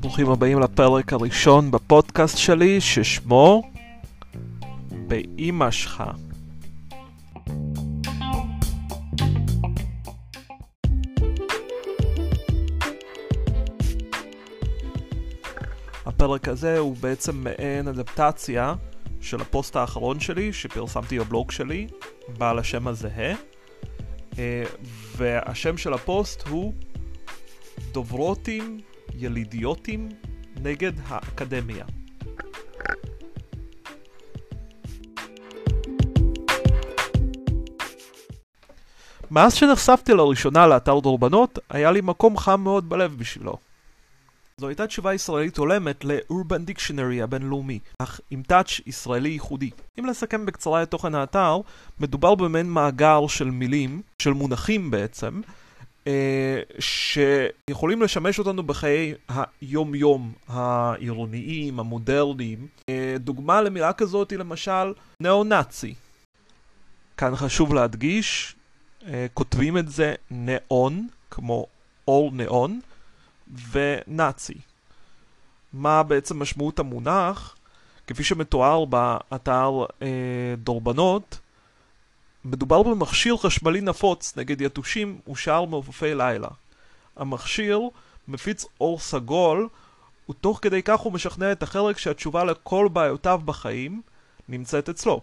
ברוכים הבאים לפרק הראשון בפודקאסט שלי ששמו באימא שלך. הפרק הזה הוא בעצם מעין אדפטציה של הפוסט האחרון שלי שפרסמתי בבלוג שלי, בעל השם הזהה, והשם של הפוסט הוא דוברוטים ילידיוטים נגד האקדמיה. מאז שנחשפתי לראשונה לאתר דורבנות, היה לי מקום חם מאוד בלב בשבילו. זו הייתה תשובה ישראלית הולמת ל-Urban Dictionary הבינלאומי, אך עם טאץ' ישראלי ייחודי. אם לסכם בקצרה את תוכן האתר, מדובר במעין מאגר של מילים, של מונחים בעצם, אה, שיכולים לשמש אותנו בחיי היום-יום העירוניים, המודרניים. אה, דוגמה למילה כזאת היא למשל ניאו-נאצי. כאן חשוב להדגיש, אה, כותבים את זה ניאון, כמו אור ניאון, ונאצי. מה בעצם משמעות המונח? כפי שמתואר באתר אה, דורבנות, מדובר במכשיר חשמלי נפוץ נגד יתושים ושאר מעופפי לילה. המכשיר מפיץ אור סגול, ותוך כדי כך הוא משכנע את החלק שהתשובה לכל בעיותיו בחיים נמצאת אצלו.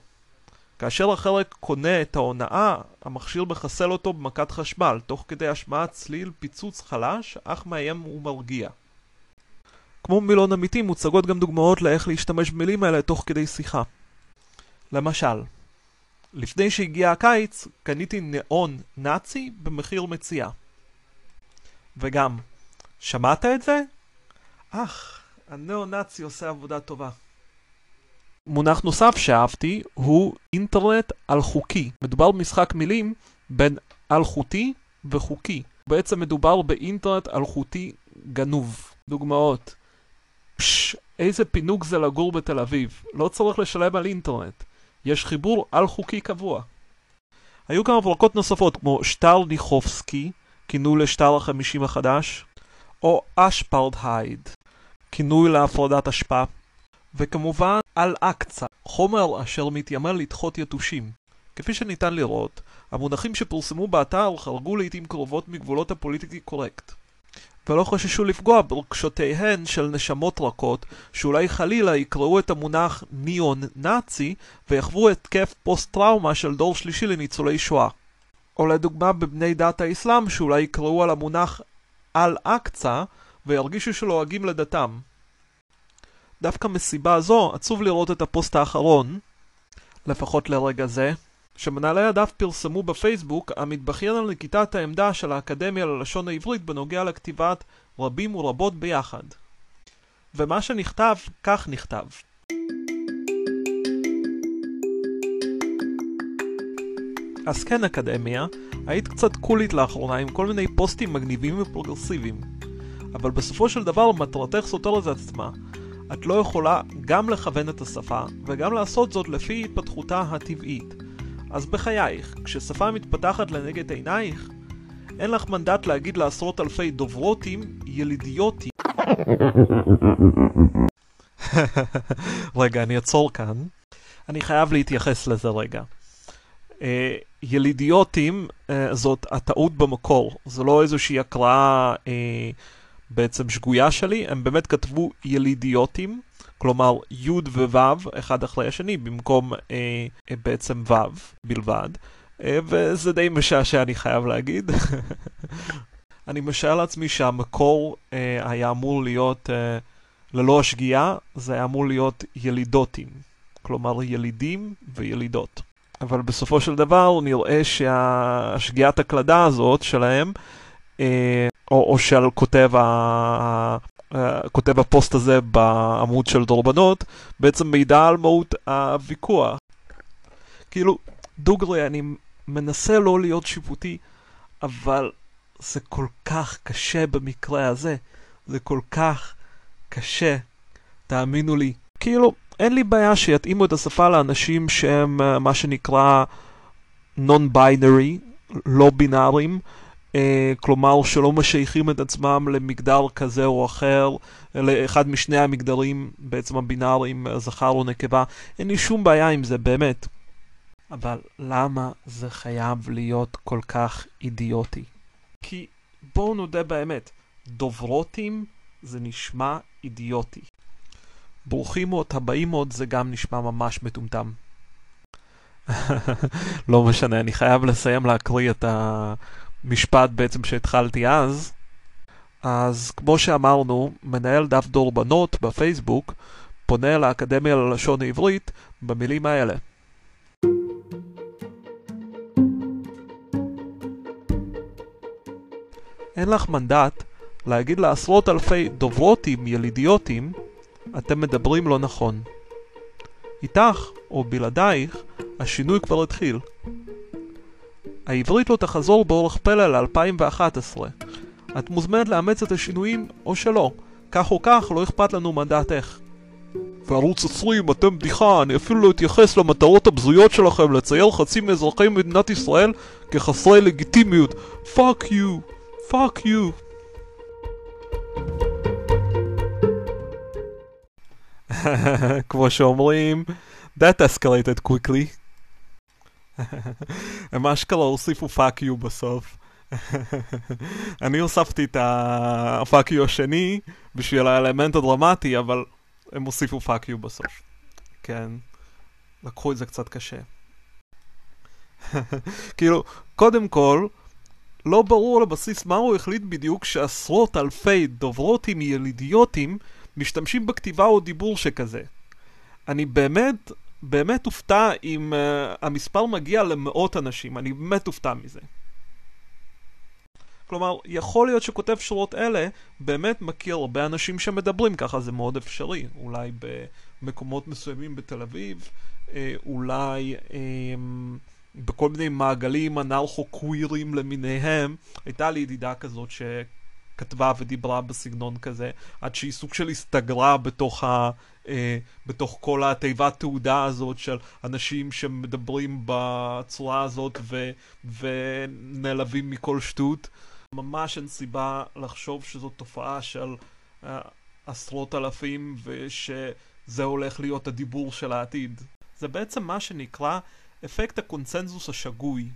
כאשר החלק קונה את ההונאה, המכשיר מחסל אותו במכת חשמל, תוך כדי השמעת צליל פיצוץ חלש, אך מאיים ומרגיע. כמו מילון אמיתי מוצגות גם דוגמאות לאיך להשתמש במילים האלה תוך כדי שיחה. למשל, לפני שהגיע הקיץ, קניתי נאון נאצי במחיר מציאה. וגם, שמעת את זה? אך, הנאו-נאצי עושה עבודה טובה. מונח נוסף שאהבתי הוא אינטרנט על-חוקי. מדובר במשחק מילים בין אלחוטי וחוקי. בעצם מדובר באינטרנט אלחוטי גנוב. דוגמאות פש, איזה פינוק זה לגור בתל אביב. לא צריך לשלם על אינטרנט. יש חיבור על-חוקי קבוע. היו כמה פרקות נוספות כמו שטר ניחובסקי, כינוי לשטר החמישים החדש, או אשפרדהייד, כינוי להפרדת אשפה. וכמובן אל-אקצא, חומר אשר מתיימר לדחות יתושים. כפי שניתן לראות, המונחים שפורסמו באתר חרגו לעיתים קרובות מגבולות הפוליטיקלי קורקט. ולא חששו לפגוע ברגשותיהן של נשמות רכות, שאולי חלילה יקראו את המונח ניאון נאצי ויחוו התקף פוסט-טראומה של דור שלישי לניצולי שואה. או לדוגמה בבני דת האסלאם שאולי יקראו על המונח אל-אקצא וירגישו שלועגים לדתם. דווקא מסיבה זו עצוב לראות את הפוסט האחרון, לפחות לרגע זה, שמנהלי הדף פרסמו בפייסבוק המתבכיין על נקיטת העמדה של האקדמיה ללשון העברית בנוגע לכתיבת רבים ורבות ביחד. ומה שנכתב, כך נכתב. אז כן אקדמיה, היית קצת קולית לאחרונה עם כל מיני פוסטים מגניבים ופרוגרסיביים. אבל בסופו של דבר מטרתך סותרת את עצמה. את לא יכולה גם לכוון את השפה, וגם לעשות זאת לפי התפתחותה הטבעית. אז בחייך, כששפה מתפתחת לנגד עינייך, אין לך מנדט להגיד לעשרות אלפי דוברוטים ילידיוטים. רגע, אני אעצור כאן. אני חייב להתייחס לזה רגע. Uh, ילידיוטים uh, זאת הטעות במקור, זו לא איזושהי הקראה uh, בעצם שגויה שלי, הם באמת כתבו ילידיוטים, כלומר י' וו' אחד אחרי השני במקום אה, בעצם ו' בלבד, אה, וזה די משעשע אני חייב להגיד. אני משער לעצמי שהמקור אה, היה אמור להיות, אה, ללא השגיאה, זה היה אמור להיות ילידותים, כלומר ילידים וילידות. אבל בסופו של דבר נראה שהשגיאת הקלדה הזאת שלהם, או, או של כותב ה... כותב הפוסט הזה בעמוד של דורבנות, בעצם מידע על מהות הוויכוח. כאילו, דוגרי, אני מנסה לא להיות שיפוטי, אבל זה כל כך קשה במקרה הזה. זה כל כך קשה, תאמינו לי. כאילו, אין לי בעיה שיתאימו את השפה לאנשים שהם מה שנקרא non-binary, לא בינאריים, אה, כלומר שלא משייכים את עצמם למגדר כזה או אחר, לאחד משני המגדרים בעצם הבינאריים, זכר או נקבה, אין לי שום בעיה עם זה, באמת. אבל למה זה חייב להיות כל כך אידיוטי? כי בואו נודה באמת, דוברותים זה נשמע אידיוטי. ברוכים עוד, הבאים עוד, זה גם נשמע ממש מטומטם. לא משנה, אני חייב לסיים להקריא את המשפט בעצם שהתחלתי אז. אז כמו שאמרנו, מנהל דף דור בנות בפייסבוק פונה לאקדמיה ללשון העברית במילים האלה. אין לך מנדט להגיד לעשרות אלפי דוברותים ילידיוטים, אתם מדברים לא נכון. איתך, או בלעדייך, השינוי כבר התחיל. העברית לא תחזור באורח פלא ל-2011. את מוזמנת לאמץ את השינויים או שלא. כך או כך, לא אכפת לנו מנדט וערוץ 20, אתם בדיחה, אני אפילו לא אתייחס למטרות הבזויות שלכם לצייר חצי מאזרחי מדינת ישראל כחסרי לגיטימיות. fuck you, fuck you. כמו שאומרים, that escalated quickly. הם אשכרה הוסיפו fuck you בסוף. אני הוספתי את ה fuck you השני בשביל האלמנט הדרמטי, אבל הם הוסיפו fuck you בסוף. כן, לקחו את זה קצת קשה. כאילו, קודם כל, לא ברור לבסיס מה הוא החליט בדיוק שעשרות אלפי דוברותים ילידיוטים משתמשים בכתיבה או דיבור שכזה. אני באמת, באמת אופתע אם uh, המספר מגיע למאות אנשים, אני באמת אופתע מזה. כלומר, יכול להיות שכותב שורות אלה באמת מכיר הרבה אנשים שמדברים ככה, זה מאוד אפשרי. אולי במקומות מסוימים בתל אביב, אה, אולי אה, בכל מיני מעגלים אנרכו-קווירים למיניהם. הייתה לי ידידה כזאת ש... כתבה ודיברה בסגנון כזה, עד שהיא סוג של הסתגרה בתוך, ה, אה, בתוך כל התיבת תעודה הזאת של אנשים שמדברים בצורה הזאת ו, ונעלבים מכל שטות. ממש אין סיבה לחשוב שזו תופעה של אה, עשרות אלפים ושזה הולך להיות הדיבור של העתיד. זה בעצם מה שנקרא אפקט הקונצנזוס השגוי.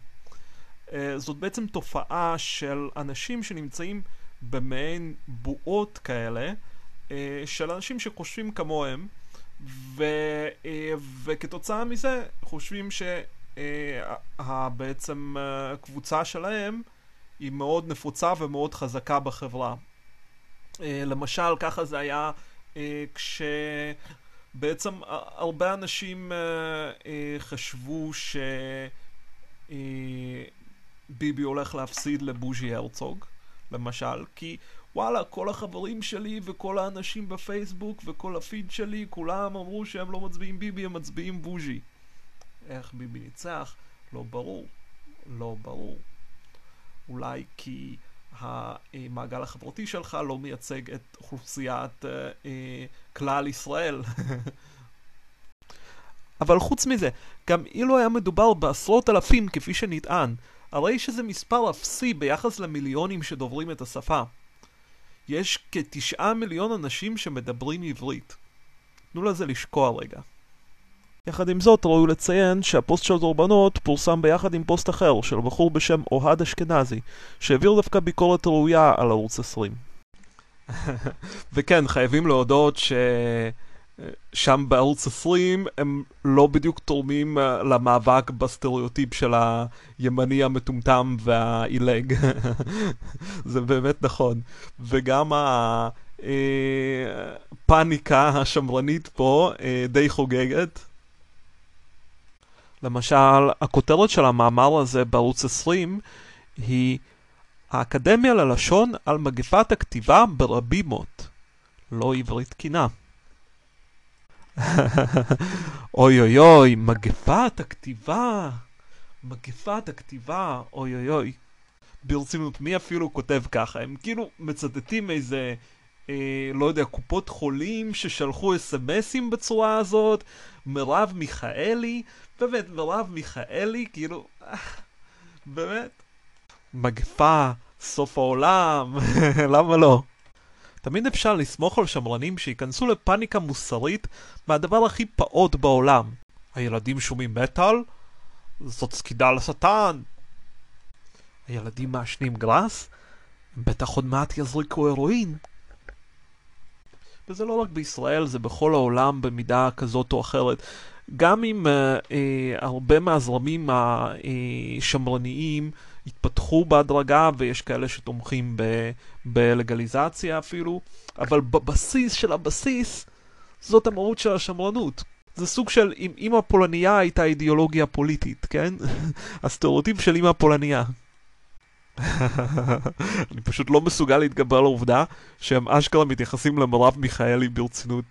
אה, זאת בעצם תופעה של אנשים שנמצאים במעין בועות כאלה אה, של אנשים שחושבים כמוהם ו, אה, וכתוצאה מזה חושבים שבעצם אה, הקבוצה שלהם היא מאוד נפוצה ומאוד חזקה בחברה. למשל ככה זה היה כשבעצם הרבה אנשים חשבו שביבי הולך להפסיד לבוז'י הרצוג למשל, כי וואלה, כל החברים שלי וכל האנשים בפייסבוק וכל הפיד שלי, כולם אמרו שהם לא מצביעים ביבי, הם מצביעים בוז'י. איך ביבי ניצח? לא ברור. לא ברור. אולי כי המעגל החברתי שלך לא מייצג את אוכלוסיית אה, אה, כלל ישראל. אבל חוץ מזה, גם אילו היה מדובר בעשרות אלפים כפי שנטען, הרי שזה מספר אפסי ביחס למיליונים שדוברים את השפה. יש כתשעה מיליון אנשים שמדברים עברית. תנו לזה לשקוע רגע. יחד עם זאת, ראוי לציין שהפוסט של דורבנות פורסם ביחד עם פוסט אחר של בחור בשם אוהד אשכנזי, שהעביר דווקא ביקורת ראויה על ערוץ 20. וכן, חייבים להודות ש... שם בערוץ 20 הם לא בדיוק תורמים אה, למאבק בסטריאוטיפ של הימני המטומטם והעילג. זה באמת נכון. וגם הפאניקה אה, השמרנית פה אה, די חוגגת. למשל, הכותרת של המאמר הזה בערוץ 20 היא האקדמיה ללשון על מגפת הכתיבה ברבימות. לא עברית תקינה. אוי אוי אוי, מגפת הכתיבה, מגפת הכתיבה, אוי אוי אוי. ברצינות, מי אפילו כותב ככה? הם כאילו מצטטים איזה, אה, לא יודע, קופות חולים ששלחו אס.אם.אסים בצורה הזאת, מרב מיכאלי, באמת, מרב מיכאלי, כאילו, באמת. מגפה, סוף העולם, למה לא? תמיד אפשר לסמוך על שמרנים שייכנסו לפאניקה מוסרית מהדבר הכי פעוט בעולם. הילדים שומעים מטאל? זאת סקידה לשטן. הילדים מעשנים גראס? הם בטח עוד מעט יזריקו הרואין. וזה לא רק בישראל, זה בכל העולם במידה כזאת או אחרת. גם אם אה, אה, הרבה מהזרמים השמרניים התפתחו בהדרגה, ויש כאלה שתומכים ב, בלגליזציה אפילו, אבל בבסיס של הבסיס, זאת המהות של השמרנות. זה סוג של, אם אימא פולניה הייתה אידיאולוגיה פוליטית, כן? הסטריאוטיפ של אימא פולניה. אני פשוט לא מסוגל להתגבר על העובדה שהם אשכרה מתייחסים למרב מיכאלי ברצינות.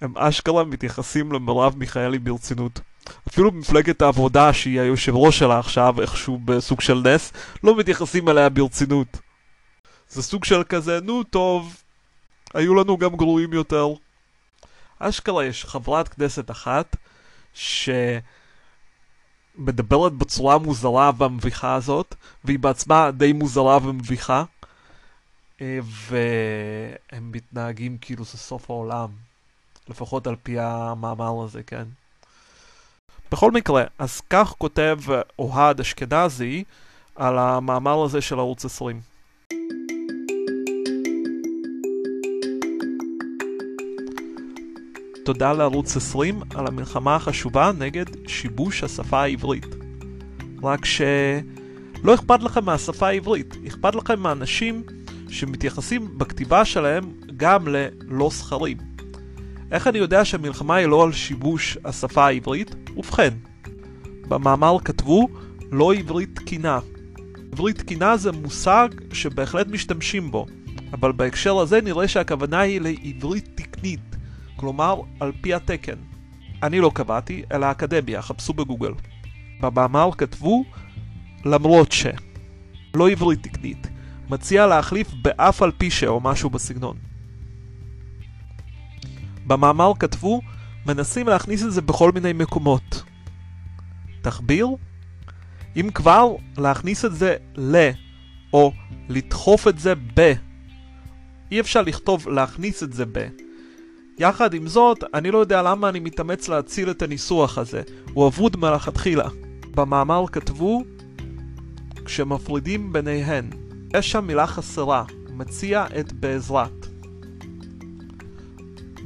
הם אשכרה מתייחסים למרב מיכאלי ברצינות. אפילו במפלגת העבודה, שהיא היושב ראש שלה עכשיו, איכשהו בסוג של נס, לא מתייחסים אליה ברצינות. זה סוג של כזה, נו טוב, היו לנו גם גרועים יותר. אשכרה יש חברת כנסת אחת, ש... מדברת בצורה המוזרה והמביכה הזאת, והיא בעצמה די מוזרה ומביכה, אה, והם מתנהגים כאילו זה סוף העולם, לפחות על פי המאמר הזה, כן? בכל מקרה, אז כך כותב אוהד אשכנזי על המאמר הזה של ערוץ 20. תודה לערוץ 20 על המלחמה החשובה נגד שיבוש השפה העברית. רק שלא אכפת לכם מהשפה העברית, אכפת לכם מהאנשים שמתייחסים בכתיבה שלהם גם ללא זכרים. איך אני יודע שהמלחמה היא לא על שיבוש השפה העברית? ובכן, במאמר כתבו לא עברית תקינה. עברית תקינה זה מושג שבהחלט משתמשים בו, אבל בהקשר הזה נראה שהכוונה היא לעברית תקנית. כלומר על פי התקן. אני לא קבעתי, אלא האקדמיה, חפשו בגוגל. במאמר כתבו למרות ש... לא עברית תקנית. מציע להחליף באף על פי ש... או משהו בסגנון. במאמר כתבו מנסים להכניס את זה בכל מיני מקומות. תחביר? אם כבר, להכניס את זה ל, או לדחוף את זה ב. אי אפשר לכתוב להכניס את זה ב. יחד עם זאת, אני לא יודע למה אני מתאמץ להציל את הניסוח הזה, הוא אבוד מלכתחילה. במאמר כתבו, כשמפרידים ביניהן, יש שם מילה חסרה, מציע את בעזרת.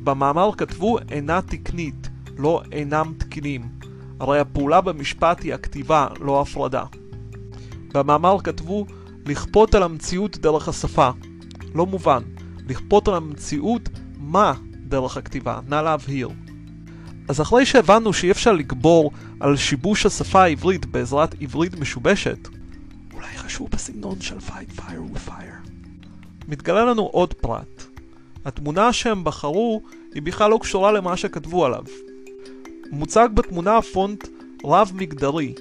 במאמר כתבו אינה תקנית, לא אינם תקינים, הרי הפעולה במשפט היא הכתיבה, לא הפרדה. במאמר כתבו לכפות על המציאות דרך השפה. לא מובן, לכפות על המציאות מה דרך הכתיבה, נא להבהיר. אז אחרי שהבנו שאי אפשר לגבור על שיבוש השפה העברית בעזרת עברית משובשת, אולי חשבו בסגנון של Fight Fire with Fire. מתגלה לנו עוד פרט. התמונה שהם בחרו היא בכלל לא קשורה למה שכתבו עליו. מוצג בתמונה פונט רב מגדרי,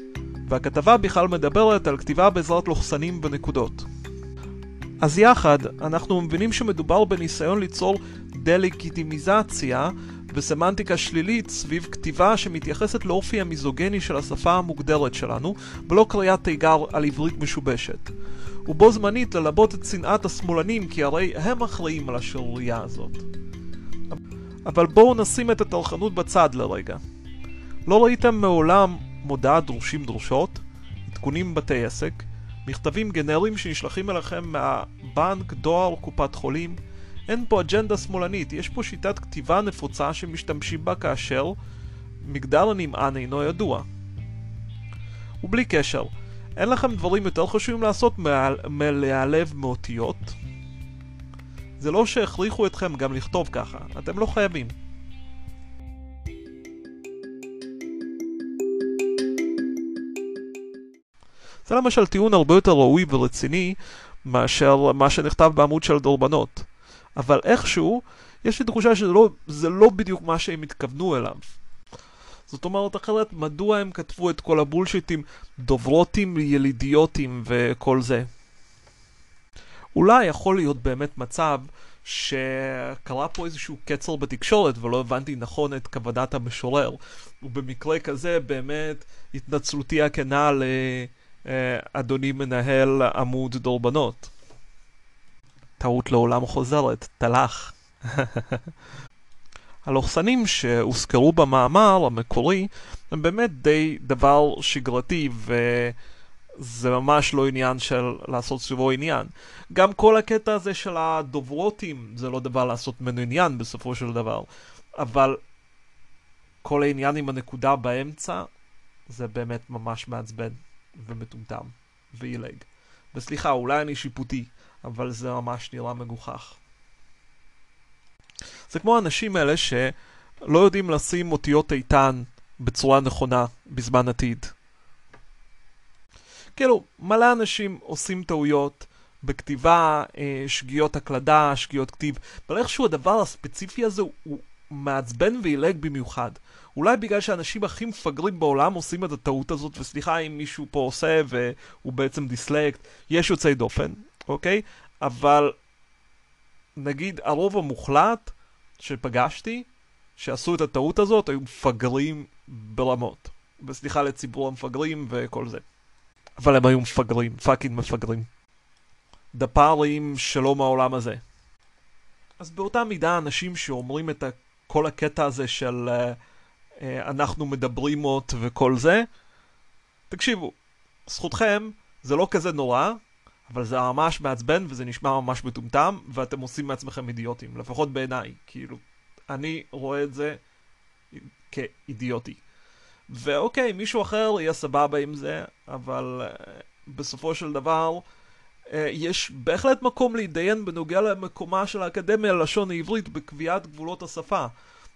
והכתבה בכלל מדברת על כתיבה בעזרת לוחסנים ונקודות. אז יחד, אנחנו מבינים שמדובר בניסיון ליצור דה-לגיטימיזציה וסמנטיקה שלילית סביב כתיבה שמתייחסת לאופי המיזוגני של השפה המוגדרת שלנו, ולא קריאת תיגר על עברית משובשת. ובו זמנית ללבות את שנאת השמאלנים, כי הרי הם אחראים על השערורייה הזאת. אבל בואו נשים את הטרחנות בצד לרגע. לא ראיתם מעולם מודעת דרושים דרושות, עדכונים בתי עסק, מכתבים גנריים שנשלחים אליכם מהבנק, דואר, קופת חולים, אין פה אג'נדה שמאלנית, יש פה שיטת כתיבה נפוצה שמשתמשים בה כאשר מגדר הנמען אינו ידוע. ובלי קשר, אין לכם דברים יותר חשובים לעשות מלהיעלב מאותיות? זה לא שהכריחו אתכם גם לכתוב ככה, אתם לא חייבים. זה למשל טיעון הרבה יותר ראוי ורציני מאשר מה שנכתב בעמוד של דורבנות. אבל איכשהו, יש לי תחושה שזה לא, לא בדיוק מה שהם התכוונו אליו. זאת אומרת, אחרת, מדוע הם כתבו את כל הבולשיטים דוברותים, ילידיוטים וכל זה? אולי יכול להיות באמת מצב שקרה פה איזשהו קצר בתקשורת ולא הבנתי נכון את כוונת המשורר. ובמקרה כזה באמת התנצלותי הכנה אה, אדוני מנהל עמוד דורבנות. טעות לעולם חוזרת, תלך. הלוחסנים שהוזכרו במאמר המקורי הם באמת די דבר שגרתי וזה ממש לא עניין של לעשות סביבו עניין. גם כל הקטע הזה של הדוברותים זה לא דבר לעשות ממנו עניין בסופו של דבר, אבל כל העניין עם הנקודה באמצע זה באמת ממש מעצבן ומטומטם ועילג. וסליחה, אולי אני שיפוטי, אבל זה ממש נראה מגוחך. זה כמו האנשים האלה שלא יודעים לשים אותיות איתן בצורה נכונה בזמן עתיד. כאילו, מלא אנשים עושים טעויות בכתיבה, אה, שגיאות הקלדה, שגיאות כתיב, אבל איכשהו הדבר הספציפי הזה הוא מעצבן ועילג במיוחד. אולי בגלל שאנשים הכי מפגרים בעולם עושים את הטעות הזאת, וסליחה אם מישהו פה עושה והוא בעצם דיסלקט, יש יוצאי דופן, אוקיי? אבל נגיד הרוב המוחלט שפגשתי, שעשו את הטעות הזאת, היו מפגרים ברמות. וסליחה לציבור המפגרים וכל זה. אבל הם היו מפגרים, fucking מפגרים. דפארים שלא מהעולם הזה. אז באותה מידה אנשים שאומרים את כל הקטע הזה של uh, uh, אנחנו מדברים מות וכל זה, תקשיבו, זכותכם, זה לא כזה נורא, אבל זה ממש מעצבן וזה נשמע ממש מטומטם, ואתם עושים מעצמכם אידיוטים, לפחות בעיניי, כאילו, אני רואה את זה כאידיוטי. ואוקיי, מישהו אחר יהיה סבבה עם זה, אבל uh, בסופו של דבר, uh, יש בהחלט מקום להתדיין בנוגע למקומה של האקדמיה ללשון העברית בקביעת גבולות השפה,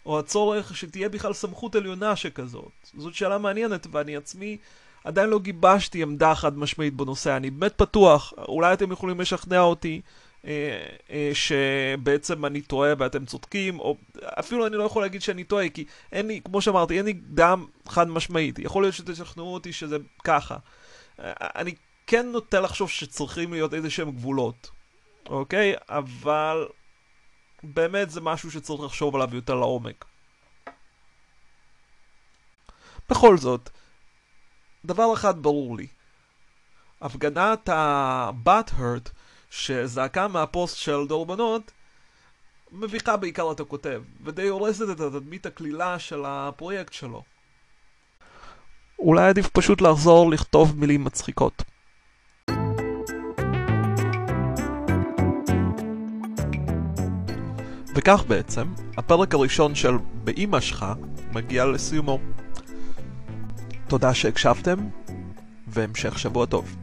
או הצורך שתהיה בכלל סמכות עליונה שכזאת. זאת שאלה מעניינת, ואני עצמי עדיין לא גיבשתי עמדה חד משמעית בנושא, אני באמת פתוח, אולי אתם יכולים לשכנע אותי אה, אה, שבעצם אני טועה ואתם צודקים, או אפילו אני לא יכול להגיד שאני טועה, כי אין לי, כמו שאמרתי, אין לי דם חד משמעית, יכול להיות שתשכנעו אותי שזה ככה. אה, אני כן נוטה לחשוב שצריכים להיות איזה שהם גבולות, אוקיי? אבל באמת זה משהו שצריך לחשוב עליו יותר לעומק. בכל זאת, דבר אחד ברור לי. הפגנת ה-Butthurt שזעקה מהפוסט של דורבנות מביכה בעיקר את הכותב, ודי הורסת את התדמית הקלילה של הפרויקט שלו. אולי עדיף פשוט לחזור לכתוב מילים מצחיקות. וכך בעצם, הפרק הראשון של באימא שלך מגיע לסיומו. תודה שהקשבתם, והמשך שבוע טוב.